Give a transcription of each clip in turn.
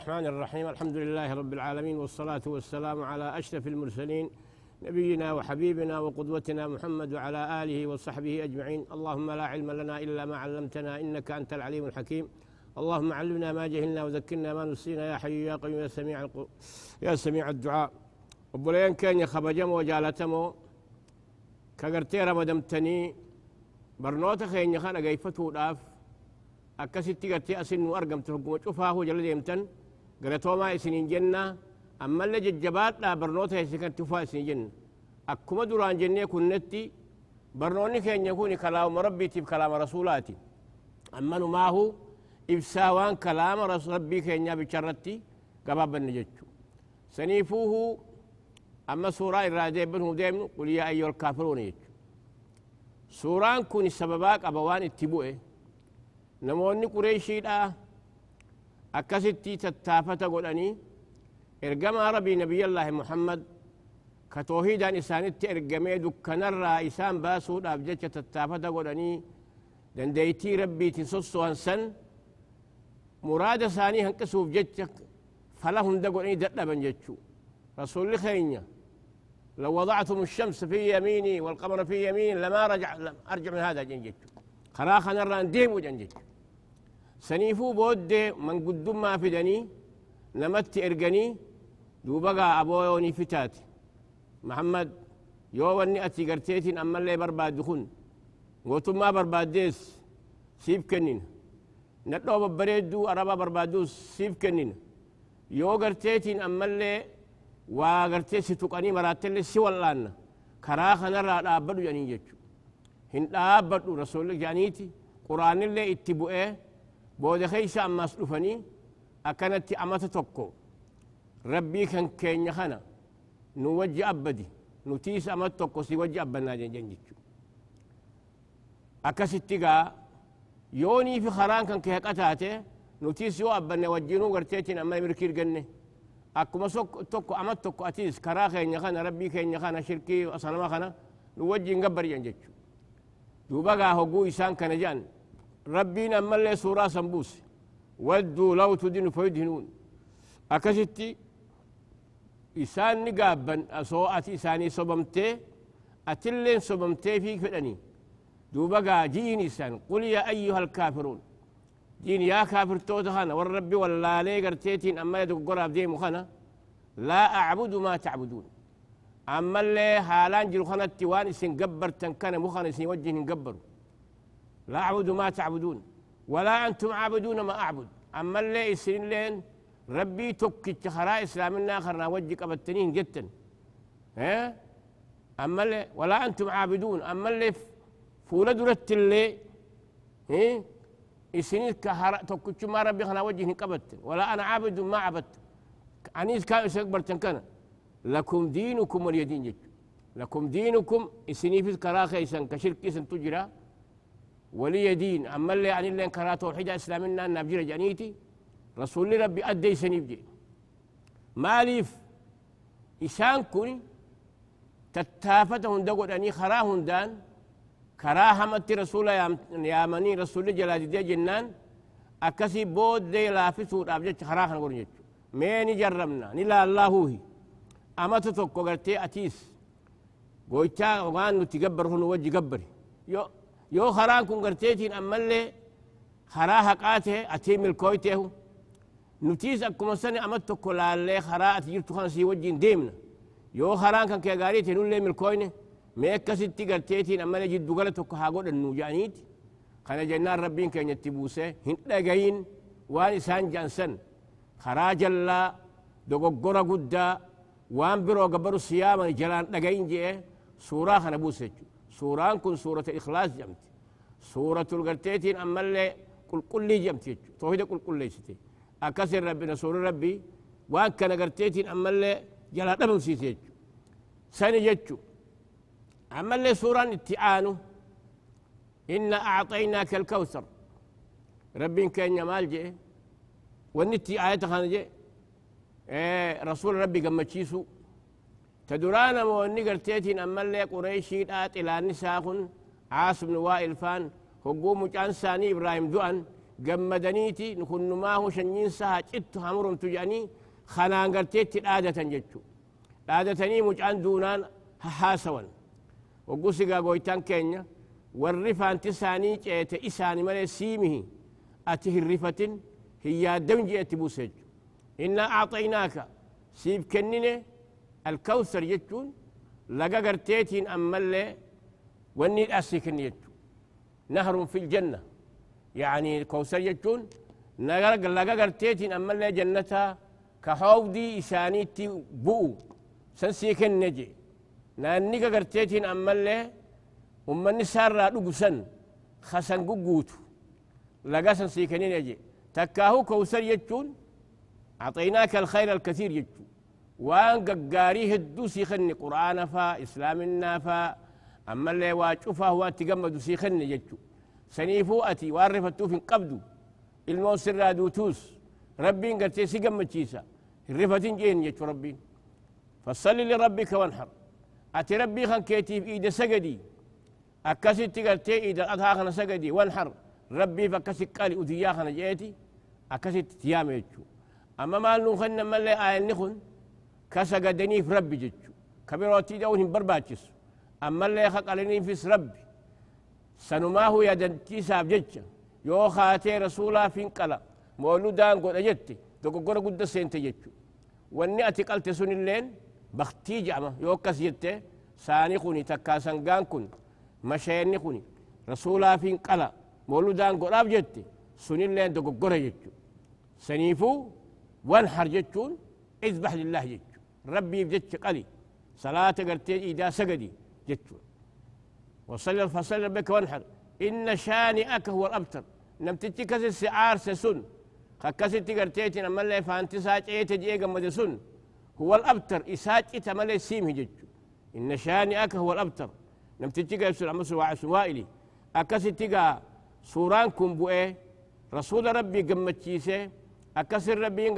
الرحمن الرحيم. الحمد لله رب العالمين والصلاة والسلام على أشرف المرسلين نبينا وحبيبنا وقدوتنا محمد وعلى آله وصحبه أجمعين. اللهم لا علم لنا إلا ما علمتنا إنك أنت العليم الحكيم. اللهم علمنا ما جهلنا وذكرنا ما نسينا. يا حي يا قيوم يا سميع. يا سميع الدعاء. وبلين كان يخبجم وجالتمو. كغرتي رمدمتني برنوتا خين يخان أغيفتو داف akkasitti gartee asin nu argamte hogguma cufaa hoo jala deemtan galatoomaa isiniin jenna ammallee jajjabaadhaa barnoota heessikan tufaa isin jenna akkuma duraan jennee kunnetti barnoonni keenya kun kalaama rabbiitiif kalaama rasuulaati ammanumaahu ibsaa waan kalaama rabbii keenyaa bicharratti gabaabanne jechu saniifuuhu amma suuraa irraa deebinu deemnu qul yaa ayyuhal kaafiruuna jechu suuraan kun sababaa qaba waan itti bu'e namoonni qureeshiidha akkasitti tattaafata godhanii ergamaa rabbii nabiyallaahi muhammad ka toohiidaan isaanitti ergamee dukkanarraa isaan baasuudhaaf jecha tattaafata godhanii dandeeytii rabbiitiin sosso'an san muraada isaanii hanqisuuf jecha fala hunda godhanii dadhaban jechuu rasuulli keenya لو وضعتم الشمس في يميني والقمر في يميني لما رجع لم ارجع من هذا جنجت خراخ نرى ديم وجنجت سنيفو بود من قدام ما فدني نمت ارجني دوبغا أبويوني فتات محمد يو وني أتي قرتيتين أما اللي برباد دخون. قلتم ما برباديس سيف كنين. نتلو ببريدو أربا بربادو سيف كنين. يو قرتيتين أما اللي waa gartee si tuqanii maraattellee si wallaanna karaa kanarraa dhaabbadhu jedhanii jechu hin dhaabbadhu rasuulli jedhaniiti quraanillee itti bu'ee booda keeysa ammaas dhufanii akkanatti amata tokko rabbii kan keenya kana nu wajji abbadi nutiis amata tokko si wajji abbannaa jedhan jechu akkasitti gaa yoonii fi karaan kan kee haqataate nutiis yoo abbanne wajjiinuu garteetiin amma mirkii irganne akkuma tokko amat tokko atiis karaa keenya kana rabbii keenya kana shirkii sanama kana nu wajjiin gabbari'an suuraa san buuse wadduu law tudinu fayudhinuun akkasitti isaan ni gaabban asoo ati isaanii sobamtee atilleen sobamtee fi fedhanii duuba gaa jiin isaan qul yaa ayyuha alkaafiruun جين يا كافر توتا والرب ولا لي قرتيتين أما يدق قراب ديمو خانا لا أعبد ما تعبدون أما اللي حالان جلو خانا التوان اسن قبر تنكنا مخانا اسن وجه قبر لا أعبد ما تعبدون ولا أنتم عابدون ما أعبد. أما اللي اسن لين ربي توكي خرا إسلامنا خرنا وجه قبتنين جدا ها أما اللي ولا أنتم عابدون. أما اللي فولا درت اللي ها إسنين كهرا توكتش ما ربي خنا وجه قبت ولا أنا عابد ما عبدت أنيس كان إسكبر تنكنا لكم دينكم وليدين جد لكم دينكم إسنين في كراخة إسن كشرك إسن تجرى. ولي دين. أما اللي عن اللي كرا توحيد إسلامنا نبجر جانيتي رسول ربي أدي سنيف جي ماليف إسان كوني تتافتهم دقود أني خراهم دان كراهمت رسول يامني رسول جلال دي جنان أكسي بود دي لافسو أبجت خراخنا قرن مين جرمنا نلا الله هي. أما تتوكو قرتي أتيس. قويتا وغان نتقبر هنو وجه قبري. يو يو خران كن قرتيتين أما اللي خراها قاته أتيم الكويته نتيس أكما سنة أما تتوكو لالي خراء تجرتو خانسي وجه ديمنا يو خران كان كيغاريتي نولي ملكوينه mee akkasitti garteetiin ammana jiddu gala tokko haa godhannu jedhaniiti kana jennaan rabbiin keenyatti buuse hin dhagayin waan isaan jedhan karaa jallaa dogoggora guddaa waan biroo gabbaru siyaaman jalaan jedhe suuraa kana buuse jechu suuraan kun suurata ikhlaas jedhamti suuratul garteetiin ammallee qulqullii jedhamti jechu toohida qulqulleessite akkasin rabbi rasuuli rabbii waan kana garteetiin ammallee jalaa dhabamsiise jechu sani jechu أما اللي سورة اتعانو إنا أعطيناك الكوثر ربي كان يمال جي ونتي آية خان جي إيه رسول ربي قم تشيسو تدران موني قرتيتين أما اللي قريشي دات إلى نساخن. عاص بن وائل فان هقو مجان ساني إبراهيم دوان. قمدنيتي نكون نماه شنين ساها جدت همرم تجاني. خنان قرتيتي آدة جدتو آدة ني مجان دونان حاسوان. هقو سيقا قويتان كينيا. والرفان تساني جيت إساني مالي سيمه أته الرفة هي دمجي أتبوسج. إنا أعطيناك. سيب كنيني jechuun laga garteetiin ammallee wanni dhasii kenni jechu nahrun fi ljanna يعني كوثر يجون لغا غرتيتين أما اللي جنتها كحوضي إسانيتي بؤو سنسيكن نجي نانيكا غرتيتين أما اللي أما النسار رادو خسن قوتو لغا سنسيكن نجي تكاهو كوثر يجون أعطيناك الخير الكثير يجون. وان قاري هدو سيخن قرآن فا إسلامنا فا أما اللي واجوفا هو تقمدو سيخن يجون سنيفو أتي وارفتو في قبدو. إلمو سر دوتوس ربين قرتي سيقم تشيسا الرفتين جين يجو ربين. فصل لربك وانحر. أتي ربي خان كيتي في إيد سجدي أكسي قرتي إيد الأضحى خان سجدي وانحر. ربي فكسي قالي أديا خان جيتي. أكسي تيام يجو أما ما نخن ملي آية نخن. كسجدني في ربي جتشو كبيروتي دونهم برباتشس أما اللي خق في ربي سنماه يدنتي ساب جتشا يو خاتي رسولا فين قلا مولودان قد أجت دوغور قد سنت جتشو واني أتقلت سن اللين بختي جامة يو كس جتة ساني خوني تكا سنغان كن مشيني خوني رسولا فين قلا مولودان قد أبجت سن اللين دوغور جتشو سنيفو وانحر جتشون اذبح لله جتشو ربي بجتش قلي صلاة قرتي إذا سجدي جتشو وصل فصل بك وانحر إن شانئك هو الأبتر نم تتكس السعار سسن خكست قرتيتنا ملي فانت ساجيت جيغا مدسن هو الأبتر إساجت ملي سيم هجج إن شانئك هو الأبتر نم تتكس يسر أمس وعسوائلي أكست سورانكم بؤي رسول ربي قمتشيسي أكسر ربي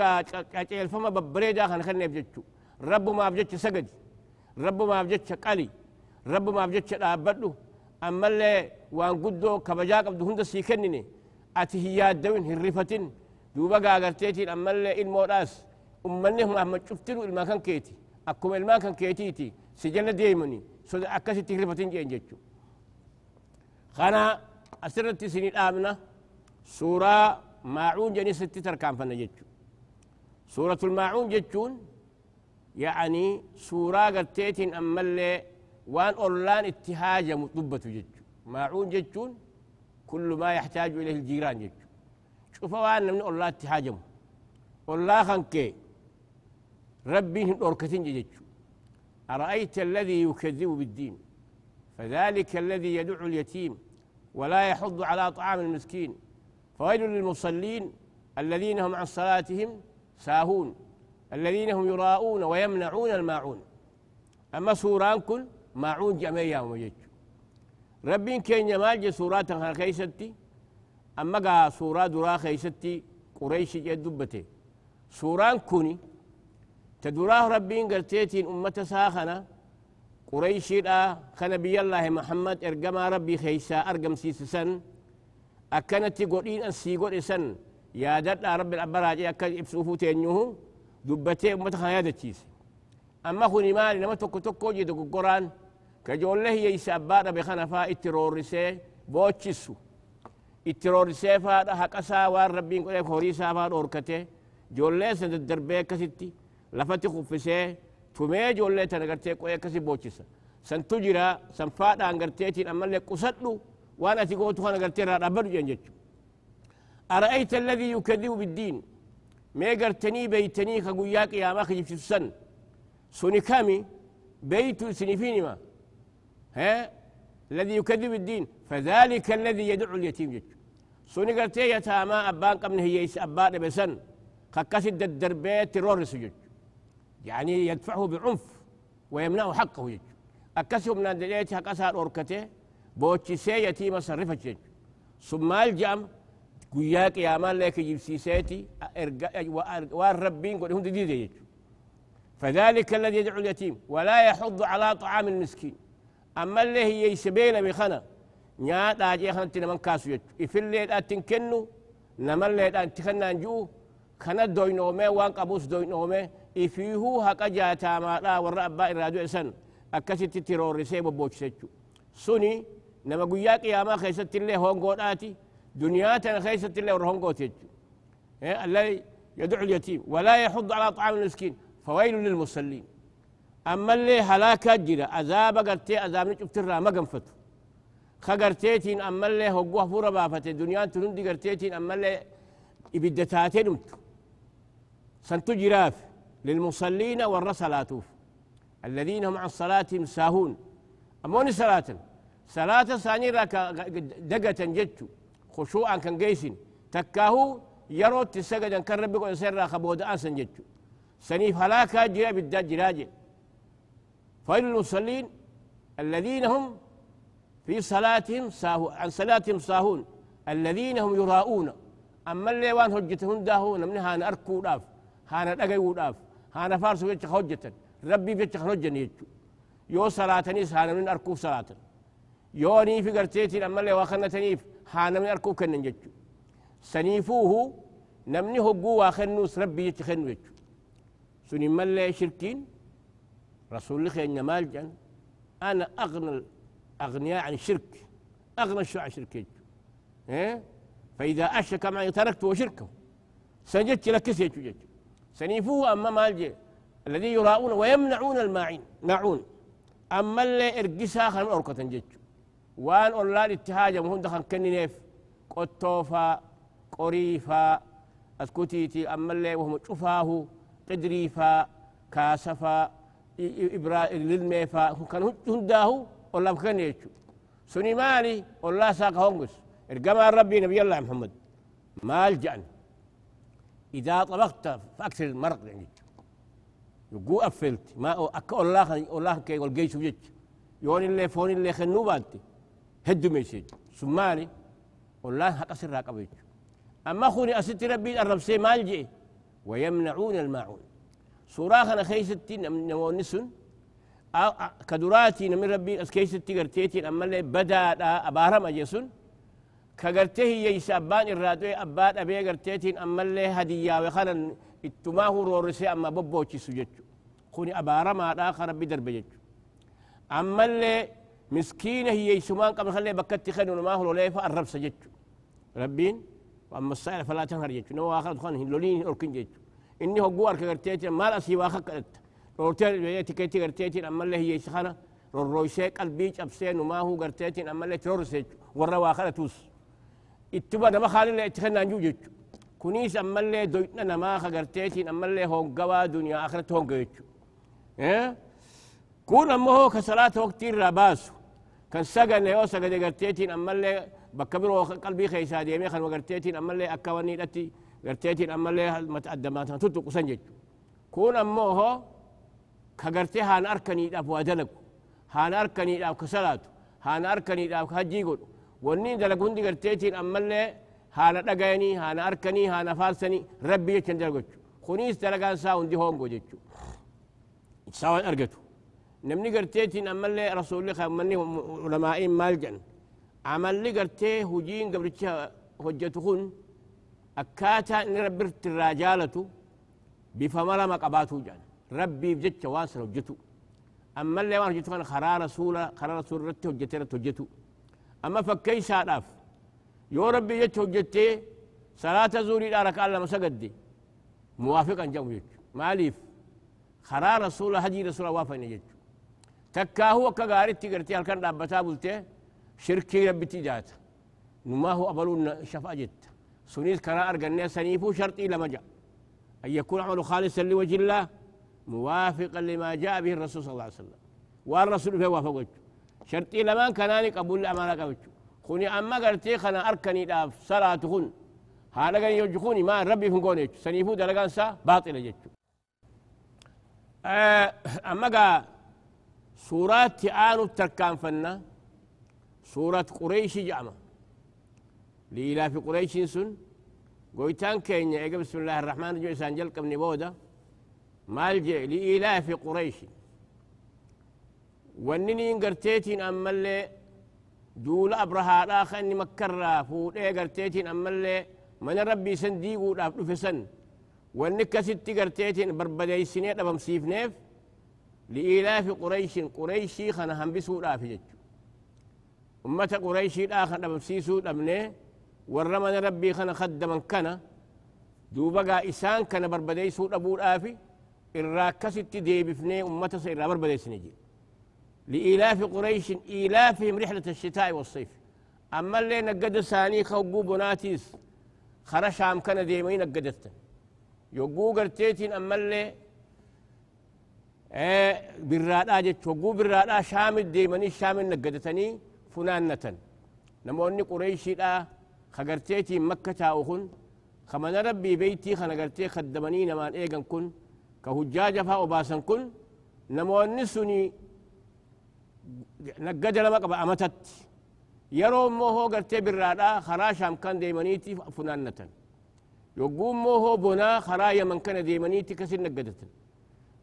قاچيل فما ببريدا خان خن يبجتشو رب ما بجتش سجد رب ما بجتش قلي رب ما بجتش دابدو. أما اللي وان قدو كبجا قبدو هند سيكنني أتي هي دوين هرفتين دوبا قاقرتيتين أما اللي الموراس أمني هم أما شفتلو الما كان كيتي. أكم الما كان كيتيتي. سجل ديمني سو أكاسي تهرفتين جين جتشو خانا أسرت سنين آمنة. سورة ماعون جني ستي تركان فنا جتشو سورة الماعون جتشون يعني سورة قرتيتين أما اللي وان أولان اتهاجم ضبة جتشو ماعون جتشون كل ما يحتاج إليه الجيران جتشو شوفوا وان من أولان اتهاجم. أولا خنكي ربي أوركتين جتشو أرأيت الذي يكذب بالدين؟ فذلك الذي يدعو اليتيم ولا يحض على طعام المسكين. فويل للمصلين الذين هم عن صلاتهم ساهون. الذين هم يراءون ويمنعون الماعون. أما سوران كل ماعون جميع ومجج ربين كين جمال سورات خيستي. أما قا سورة درا خيستي قريش جدبته سوران كوني تدراه ربين قرتيتين أمة ساخنة قريش خنبي الله محمد ارقما ربي خيسا أرقم سيسسن. أكنت قولين أن سيقول إسن. يا دد رب الأبراج أكد إبسوفو تينيوه. دبتي أمتها يا دتشيس أما خوني مالي لما تكو تكو جدو قرآن كجول له يسا أبارا بخنفا اترورسي بوچسو اترورسي فادا حقسا وار ربين قولي خوريسا فاد أوركته جول له سند الدربي كسيتي. لفتي خفسي تمي جول له تنغرتي قوي كسي بوچسا سنتجرا سنفادا انغرتيتين أما اللي قصدو وأنا تقول تخانا قلت لها ربر جنجت أرأيت الذي يكذب بالدين؟ ما قرتني بيتني خقوياك يا ما خجب السن سوني كامي بيت سنفيني ما. ها؟ الذي يكذب بالدين فذلك الذي يدعو اليتيم جت سوني قلت يا تاما أبان قبل هي أبان بسن. خكسد الدربيت ترورس جت يعني يدفعه بعنف ويمنعه حقه جت أكسب من الدليل حقسها أوركته بوچسee yatiima sarrifa jechu sun maal jedham guyyaa qiyaamaan lee kijibsiiseeti waan rabbiin godhe hundi diide jechu فذلك الذي يدعو اليتيم ولا يحض على طعام المسكين أما اللي هي سبيل بخنا نيا داجي خنت من كاسو يجو إفل لي أتن كنو نملي دان تخنا نجو كنا دوينومي وان قبوس دوينومي إفيهو هكا جاتا ما لا ورا أبا إرادو إسان أكسي تيروريسي ببوشسجو سوني نما قويا قياما خيست الله هونغو آتي دنياتنا خيست ورهونغو تيجو إيه؟ الذي يدعو اليتيم ولا يحض على طعام المسكين فويل للمصلين. أما اللي هلاكا جرا عذاب قرتي عذاب نشفترها ما قنفتو خقرتيتين أما اللي هقوه فورا بافت الدنيا تنندي قرتيتين أما اللي إبدتاتين نمتو سنتو جراف للمصلين والرسلاتوف الذين هم عن صلاتهم ساهون. أموني صلاة؟ صلاة ثانية دقة جتشو. خشوعا كان قيسين تكاهو يرو تسجد كان ربك ويسر خبود أنسن جتشو سنيف هلاكا جرا بالداد جراجي. فإن المصلين الذين هم في صلاتهم ساهو عن صلاتهم ساهون. الذين هم يراؤون. أما اللي وان هجتهم داهو نمني هانا أركو داف. هانا دقيو داف. هانا فارسو يتشخ هجتا ربي بيتشخ هجن يتشو يو صلاة نيس هانا من أركو صلاة يو ني في قرتيتي أما اللي واخنا هانا من أركو كنن يتشو سنيفوه نمني هقو واخنوس ربي يتخنو يتشو سني ملا شركين رسول الله خير مال جن أنا أغنى أغنياء عن الشرك أغنى الشيوع عن شركه إيه؟ فإذا أشرك معي تركته وشركه. سنجدت لك سيجد سنيفوه أما مالجي الذي يراؤون ويمنعون الماعين نعون أما اللي إرقسا خلم أركة جج وان أولاد اتهاجا وهم دخل كننيف قطوفا قريفا أسكتيتي أما اللي وهم شفاه قدريفا كاسفا إبراء للميفا كان هنداهو والله كان يجو سني مالي والله ساق هونغس ارقما ربي نبي الله محمد مال جأن إذا طبخت فأكثر المرق يعني يقو أفلت ما أك الله الله كي والجيش وجج يون اللي فون اللي خنو هدو ميسيج سمالي والله هقصر راقبيج أما خوني أستي ربي الرب سي مال جي ويمنعون الماعون سوراخنا خيستي نمونسن كدراتي نمر ربي اسكيس تيغرتيتي اما اللي بدا ابارم اجسون كغرته ييس ابان الرادو اباد ابي غرتيتي اما اللي هديا وخلن اتماه رورسي اما ببوچي سجج خوني ابارم دا ربي دربجج اما اللي مسكينة هي يسمان قبل خلي بكت خنون ما هو ليفا الرب سجج ربين؟ وأما السائل فلا تنهر جج نو آخر خن لولين اوركن جج إني هو قوار كغرتيتي ما اسي واخك روتين بيتي كيتي غرتيتين أما اللي هي سخنه رورويسي قلبي أبسين وما هو غرتيتين أما اللي تورسي ورا واخرتوس اتبا نما خالي اللي اتخنا نجوجت كونيس أما اللي دويتنا نما خغرتيتين أما اللي هون قوا دنيا اخرت هون قيت آه كون أما هو كصلاة وقت كان سجن يو سجد غرتيتين أما اللي بكبروا قلبي خيسا ديمي خن وغرتيتين أما اللي أكواني دتي غرتيتين أما اللي متقدمات تتو سنجت كون اما هو كغرتي هان أركني داف ودلق هان أركني داف كسلات هان أركني داف كهجي قول ونين دلق هندي غرتيتين أما اللي هان دقيني هان أركني هان فارسني ربي يتشن دلقوش خنيس دلقان سا هندي هون قوجتشو ساوان أرقتو. نمني غرتيتين أما اللي رسول الله خمني علماء مالجن. عمل لي غرتي هجين قبل هجتهن. أكاتا نربرت الرجالة بفملا مقباتو جان. ربي بجتش واسر وجتو. أما اللي وأنا جتو أنا خرار رسولة خرار رسول رتي وجتي رتي وجتو. أما فكي ساداف. يو ربي جتش وجتي صلاة زوري دارك الله مسجد موافقا جتش. ماليف. خرار رسول هدي رسول وافا جتش. تكا هو كغاري تيغرتي هل كان بلتي شركي ربي تجات نما هو أبلون شفا جت سنيس كرا أرغنيا سنيفو شرطي لما جاء أن يكون عمل خالصا لوجه الله موافقا لما جاء به الرسول صلى الله عليه وسلم والرسول فيه وافق شرطي لما كاناني قبول الأمانة قبل خوني أما قرتي خنا أركني داف صلاة خن قال يوجخوني ما ربي في قوني سنيفو دلقان سا باطل أه أما قا سورات تآنو تركان فنا. سورة قريش جامع. لإلى في قريش سن. قويتان كينيا بسم الله الرحمن الرحيم. سانجل قبني بودا. مالجئ لإلاف قريش. ونني قرتيتين أما اللي دول أبرها لا خني مكرا فودي قرتيتين أما اللي من ربي سن ديقو داف دفسن ونكا ستي قرتيتين بربدي سنين دبم سيفنيف لإلاف قريش قريشي خنا هم بسو داف جج. أمة قريشي دا خنا دبم سيسو دبنه ورمنا ربي خنا خدمن كنا. دوبا إسان كان بربدي سو دبو دافي الراكست ديبفني أمة سير بربدي سنجي. لإلاف قريش إيلافهم رحلة الشتاء والصيف. أما اللي نقد ساني خوقو بناتيس خرشام كان ديمين نقدت. يوقو قرتيتين أما اللي إيه برادا جت وقو برادا شام ديمني شام نقدتني فنانة نموني قريشي لا خقرتيتي مكة تاوخن خمنا ربي بيتي خنقرتي خدمني نمان ايغن كن كهجاجة فا وباسن كن نموني سني نقد لما قبا أمتت يرو مو هو قرتي برادا خرا شام كان ديمنيتي فنانة يقوم مو هو بنا خرا يمن كان ديمنيتي كسر نقدت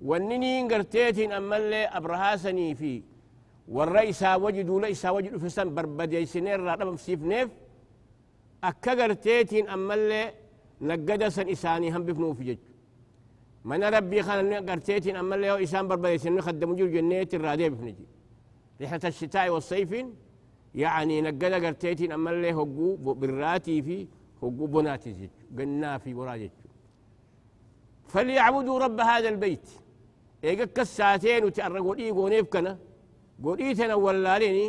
ونني قرتيتين أما اللي أبرهاسني في والرئيس وجدوا ليس وجدوا في سن بربدي سنين رادا بسيف نيف أكا قرتيتين أما اللي نقد سن إساني هم بفنو في جج من ربي خان قرتيتين أما اللي إسان بربدي سنين خدموا جو جنيت الرادي بفنجي ريحة الشتاء والصيف يعني نقد قرتيتين أما اللي هقو براتي في هقو بناتي جج قنا في وراجج فليعبدوا رب هذا البيت إيقا كساتين وتأرقوا إيه قونيف كنا. قوليتنا ولاليني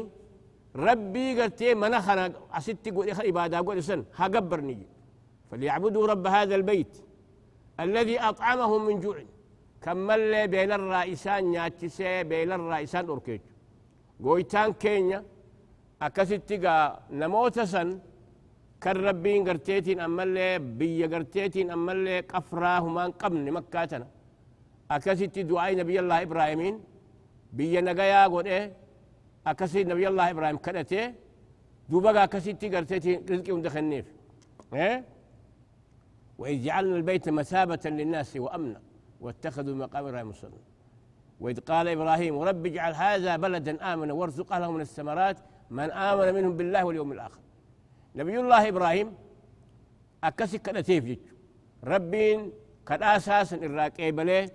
ربي قرتي منخنا أستي قولي خل إبادة قولي سن هقبرني فليعبدوا رب هذا البيت الذي أطعمهم من جوع. كمل بين الرئيسان ناتسي بين الرئيسان أوركيج. قويتان كينيا. أكستي نموت سن. كان ربين قرتيتين أما اللي بي قرتيتين أما اللي قفراه قبل مكاتنا أكستي دعاء نبي الله إبراهيمين بي نقايا قد إيه أكسي نبي الله إبراهيم كدته دوبا أكستي قرتيتين رزقي وندخنيف إيه وإذ جعلنا البيت مثابة للناس وأمنا واتخذوا مقام إبراهيم مصلى وإذ قال إبراهيم رب اجعل هذا بلدا آمنا وارزق أهله من الثمرات من آمن منهم بالله واليوم الآخر نبي الله إبراهيم أكسي كدتيف جيج ربين كد أساسا إراك إيبليه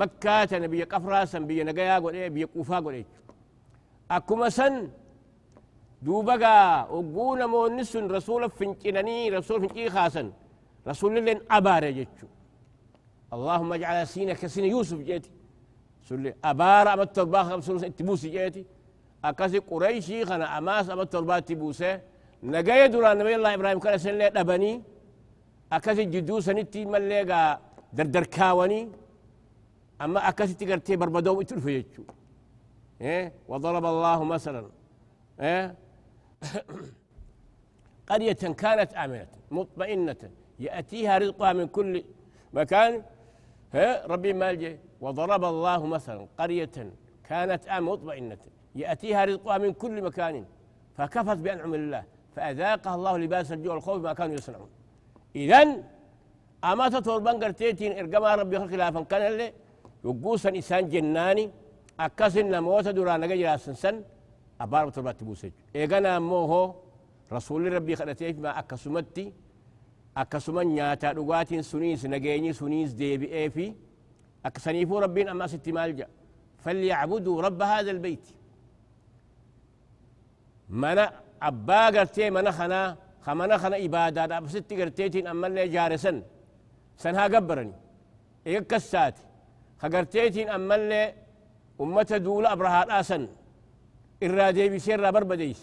مكة نبي قفراسا بي نقيا قول إيه بي قوفا قول إيه أكما سن دوبقا وقونا مونس رسول فنجنني رسول فنجي خاسا. رسول لين أبار جيتشو. اللهم اجعل سينك سين يوسف جيتي. سولي أبار أما الترباخ رسول تبوسي جيتي. أكاسي قريشي خنا أماس أما التربات تبوسي. نقايا دوران نبي الله إبراهيم كان سن لي دبني أكاسي جدو سنتي مليقا دردر كاوني أما أكاسي تقرتي بربدوم يجو. إيه؟ وضرب الله مثلا. إيه؟ قرية كانت آمنة مطمئنة يأتيها رزقها من كل مكان. ها ربي مالجي وضرب الله مثلا قرية كانت آمنة مطمئنة يأتيها رزقها من كل مكان. فكفت بأنعم الله فأذاقها الله لباس الجوع والخوف ما كانوا يصنعون. إذن أما تطلبان قرتيتين إرقما ربي خلافا كان اللي يقوسا إنسان جناني أكسن نموت دوران جرا سنسن أبار تربات تبوسج إيغانا موهو رسول ربي خلتيف ما أكسمتي أكسمن نياتا دغاتين سنيس نجيني سنيس ديبي إيفي أكسنيفو ربين أما ست مالجا. فليعبدوا رب هذا البيت. منا أبا قرتي منا خنا خمنا خنا إبادة أب ست قرتيتين أما اللي جارسن سنها قبرني. إيه كسات خقرتيتين أما اللي أمة دولة أبرهات آسن إرادي بسير بربديس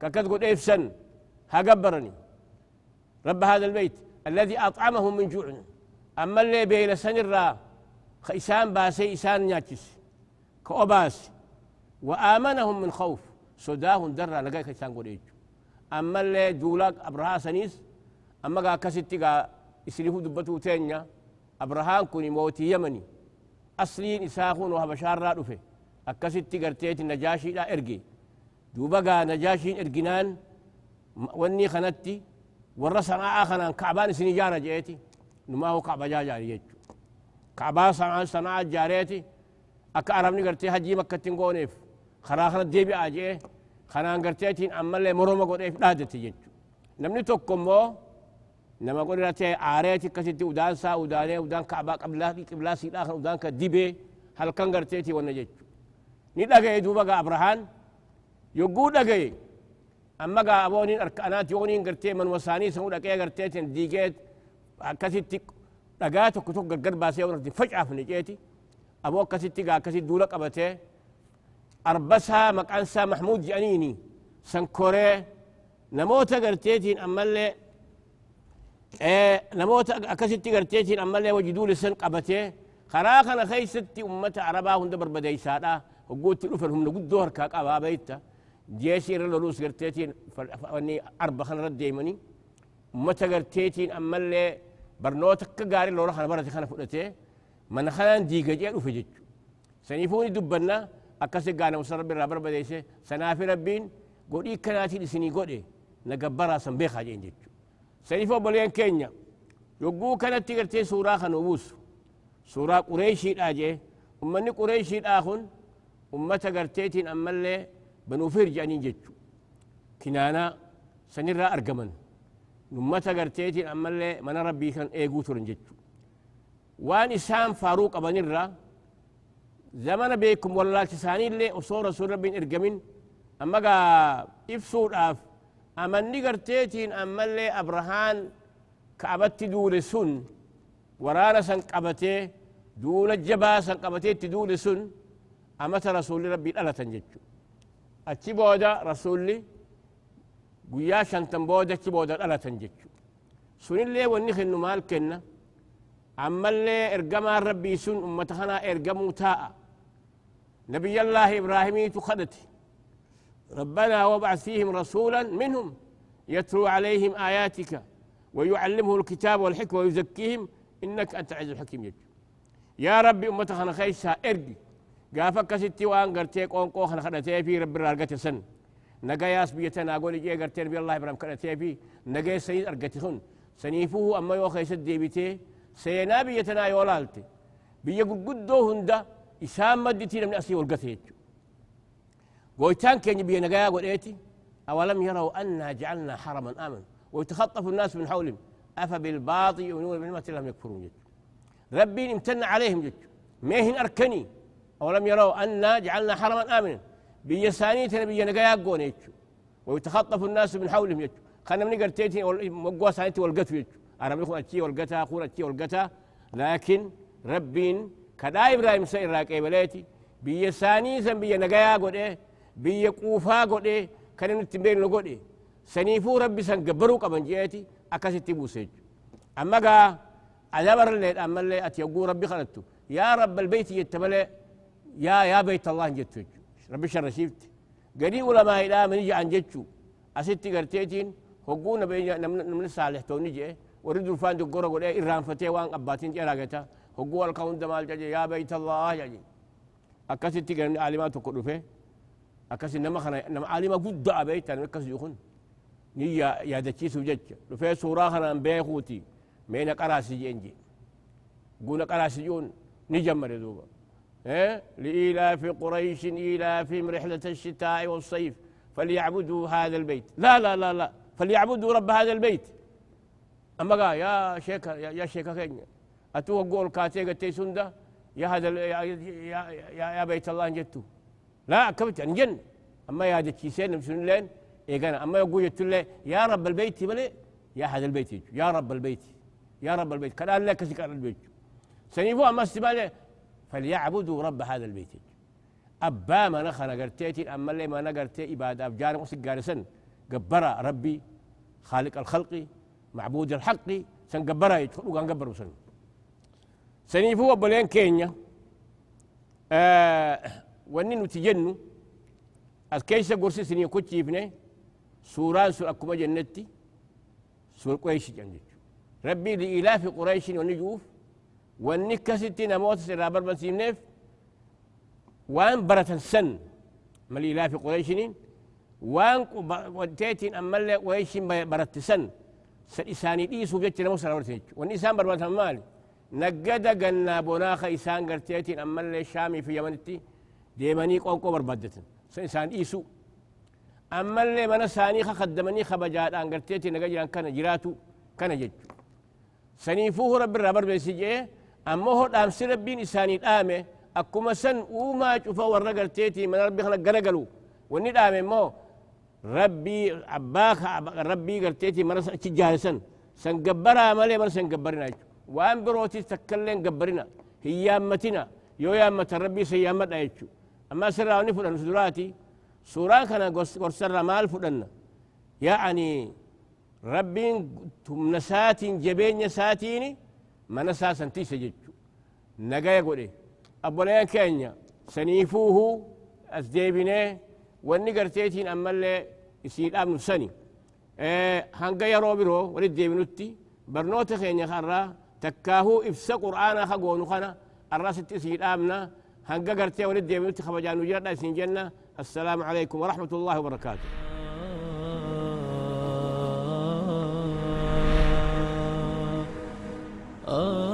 ككد قد إفسن هقبرني رب هذا البيت الذي أطعمهم من جوع أما بين سن الرا خيسان باسي إسان ناتش كأباس وآمنهم من خوف سداهم درا لقاي خيسان قد إيجو أما اللي دولاك أبرها سنيس أما قا كستي قا إسريفو دبتو تينيا أبرهان كوني موتي يمني أصلين إساخون وهبشار رادوفه أكستي قرتيت النجاشي لا إرقي دوبا قا نجاشي إرقنان وني خنتي warra sanaa kanaan kacbaan isin ijaara jeeti numaahu kacba jaajaari jechu kacbaa sanaa sanaa jaareeti akka arabni gartee hajii makkattin gooneef karaa kana deebi'aa jee kanaan garteetiin ammallee moroma godheef dhaadate jechu namni tokko immoo نما قول رتي عاريتي كسيتي ودان سا وداني ودان كعبا قبلا قبلا سي الآخر ودان كديبي هل كان غرتيتي ونجت ني دغاي دوبا ابراهان يقو دغاي اما غا ابوني اركانات يوني غرتي من وساني سو دغاي غرتيتي ديجيت كسيتي دغاتو كتو غرغر باسي ورتي فجاه فنجيتي ابو كسيتي غا كسيت دولا قبته اربسها مقانسا محمود جانيني سنكوري نموت غرتيتين اللي namoota akkasitti garteetiin ammallee wajiduu lisan qabatee karaa kana keeysatti ummata arabaa hunda barbadeeysaadha hogguutti dhufan humna guddoo harkaa qabaa beeyta jeeshii irra loluus garteetiin arba kanarra deemanii ummata garteetiin ammallee barnoota akka gaarii lola kana barate kana fudhatee mana kanaan diigajee dhufe jechu saniifuuni dubbanna akkasi gaanamusa rabbi irraa barbadeeyse sanaafi rabbiin godhii kanaatiin isinii godhe na gabbaraa san beekaa jeen jechu سيفو بلين كينيا. يقو كانت تقرتي سورة خنوبوس. سورة قريشي آجي أمني قريشي آخن أمة قرتيتين أما بنو فرج أني جتشو كنانا سنرى أرقمن أمة قرتيتين أما اللي من ربي كان إيقو ترن جتشو وان إسام فاروق أبنرى زمن بيكم والله تساني اللي أصور رسول ربي إرقمن أما قا إفسور آف أمني قرتيتين أما اللي أبرهان كعبت دول سن. ورانا سن قبتي دول الجبا سن قبتي دول سن. أمت رسول ربي ألا تنججو. أتي بودا رسولي قويا شنتن بودا أتي بودا ألا تنججو. سن اللي ونخن مال كنا. أما اللي إرقما ربي سن. أمتخنا إرقمو تاء. نبي الله إبراهيم تخدتي. ربنا وابعث فيهم رسولا منهم يتلو عليهم آياتك ويعلمه الكتاب والحكمة ويزكيهم. إنك أنت عز الحكيم. يجو يا ربي أمتك أنا خيسها إرقي قافك ستي وان قرتي قون قوخنا خدتي في. رب الرارقة سن. نقاياس بيتنا أقول جي قرتي ربي الله إبراهيم كرتي في. نقاي سيد أرقتي خن. سنيفوه أما يوخي سدي بيتي سينا بيتنا يولالتي بيقول قدو هندا إسام مدتي من أسي والقتي قويتان كان يبي نجايا قوليتي أولم يروا أنا جعلنا حرما آمن ويتخطف الناس من حولهم. أفبالباطل يؤمنون بنعمة الله يكفرون جد. ربي امتن عليهم جد. ميهن أركني. أولم يروا أنا جعلنا حرما آمنا. بيساني تنبي نجايا قوليتي ويتخطف الناس من حولهم جد. خلنا من قرتيتي مقوى سانتي والقتو جد. أرمي يكون أتشي والقتا أخونا أتشي والقتا. لكن ربين كدا إبراهيم سير راكي بليتي بيساني سنبي نجايا قوليه biyya quufaa godhe kan inni ittiin beeknu godhe saniifuu rabbi san gabbaruu qaban jeeti akkasitti buuse jechu amma gaa adabarallee ammallee ati yogguu rabbi kadhattu yaa rabba albeyti jette malee yaa yaa beyt allah jettu jechu rabbi sharrashiifte gadii ulamaa'idhaa mani ja'an jechu asitti garteetiin hogguu namni saalihtoonni je'e warri durfaan doggora godhee irraanfatee waan abbaatiin ceraagata hogguu halka hunda maal jaje yaa beyt allah jaje akkasitti garni aalimaa tokko dhufe أكاس إنما خنا إنما عالم قد أبيت أنا أكاس يخون نيا يا دتشي سوجت لفي سورة خنا بيخوتي مين قراسي جنجي قونا قراسي جون نجمر دوبا إيه لإيلاف قريش إيلافهم رحلة الشتاء والصيف فليعبدوا هذا البيت لا لا لا لا فليعبدوا رب هذا البيت أما قال يا شيخ يا شيخ كينيا أتوه قول كاتي قتي سندا يا هذا يا, يا, يا, يا بيت الله جتو لا كبت عن جن. أما يا هذا سين مسلم لين إيجانا أما يقول يتلى يا رب البيت بلي يا هذا البيت يا رب البيت يا رب البيت. كان لك كان البيت سنيفو أما استبالي فليعبدوا رب هذا البيت أبا ما نخنا قرتيتي أما اللي ما نقرتي إبادة أفجار وسق قارسن. قبرا ربي خالق الخلق معبود الحق سن قبرا يدخلوا كان قبروا سن. سنيفو بلين كينيا. آه wanni nuti jennu as keessa gorsisinii kochiifne suuraan sun akkuma jennetti suur qureyshi jan jechu rabbii liilaafi qureyshin wanni juuf wanni akkasitti namoota irraa barbaansiifneef waan baratan san mal ilaafi qureeshiniin waan wanteetiin ammallee qureyshin baratte san san isaanii dhiisuuf jecha namoota sana barate jechu wanni isaan barbaatan maali naggada gannaa bonaaqa isaan garteetiin ammallee shaamii fi yamanitti deemanii qonqoo barbaaddatan san isaan dhiisu ammallee mana isaanii kakaddamanii kabajaadhaan garteetti naga jiran kana jiraatu كان جج سنيفوه رب الرابر بيسجئ أما هو دامس ربين إساني دامه أكما سن وما شوفا ورقل تيتي من ربي خلق قرقلو وني دامه مو ربي عباك ربي قرتيتي مرة جالسا سن. قبرها مالي مرة سن قبرنا وان بروتي تكلين قبرنا. هي يامتنا يو يامة ربي سيامت ايتشو أما سرى ونفرن سوراتي سورا كان قرسر مال فلان يعني ربي تم نسات جبين ساتيني ما نساسا تيسا جج نقا يقولي أبو ليان كينيا سنيفوه أزديبيني والنقر تيتين أما اللي يسير أبن سني. هنقا إيه يروبرو ولد ديبنوتي برنوتي خينيا خرا تكاهو إفسا قرآن خقونو خنا الراس تيسير أبنا هنقا قرتي ولد يمنتي خبجان وجرنا سين جنة. السلام عليكم ورحمة الله وبركاته Oh آه، آه،